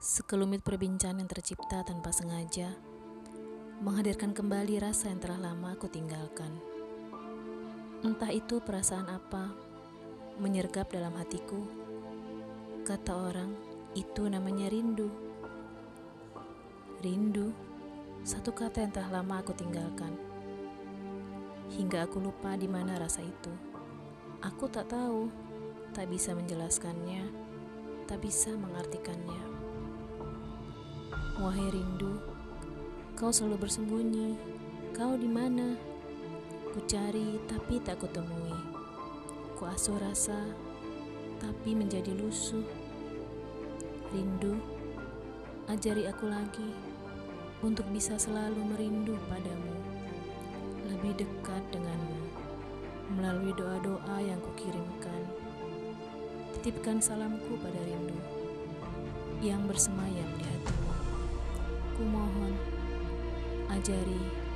Sekelumit perbincangan yang tercipta tanpa sengaja, menghadirkan kembali rasa yang telah lama aku tinggalkan. Entah itu perasaan apa, menyergap dalam hatiku. Kata orang, itu namanya rindu. Rindu, satu kata yang telah lama aku tinggalkan. Hingga aku lupa di mana rasa itu. Aku tak tahu, tak bisa menjelaskannya, tak bisa mengartikannya. Wahai rindu, kau selalu bersembunyi. Kau di mana? Ku cari tapi tak kutemui. Ku asuh rasa tapi menjadi lusuh. Rindu, ajari aku lagi untuk bisa selalu merindu padamu, lebih dekat denganmu melalui doa-doa yang kukirimkan. Titipkan salamku pada rindu yang bersemayam di hatimu. Ku mohon, ajari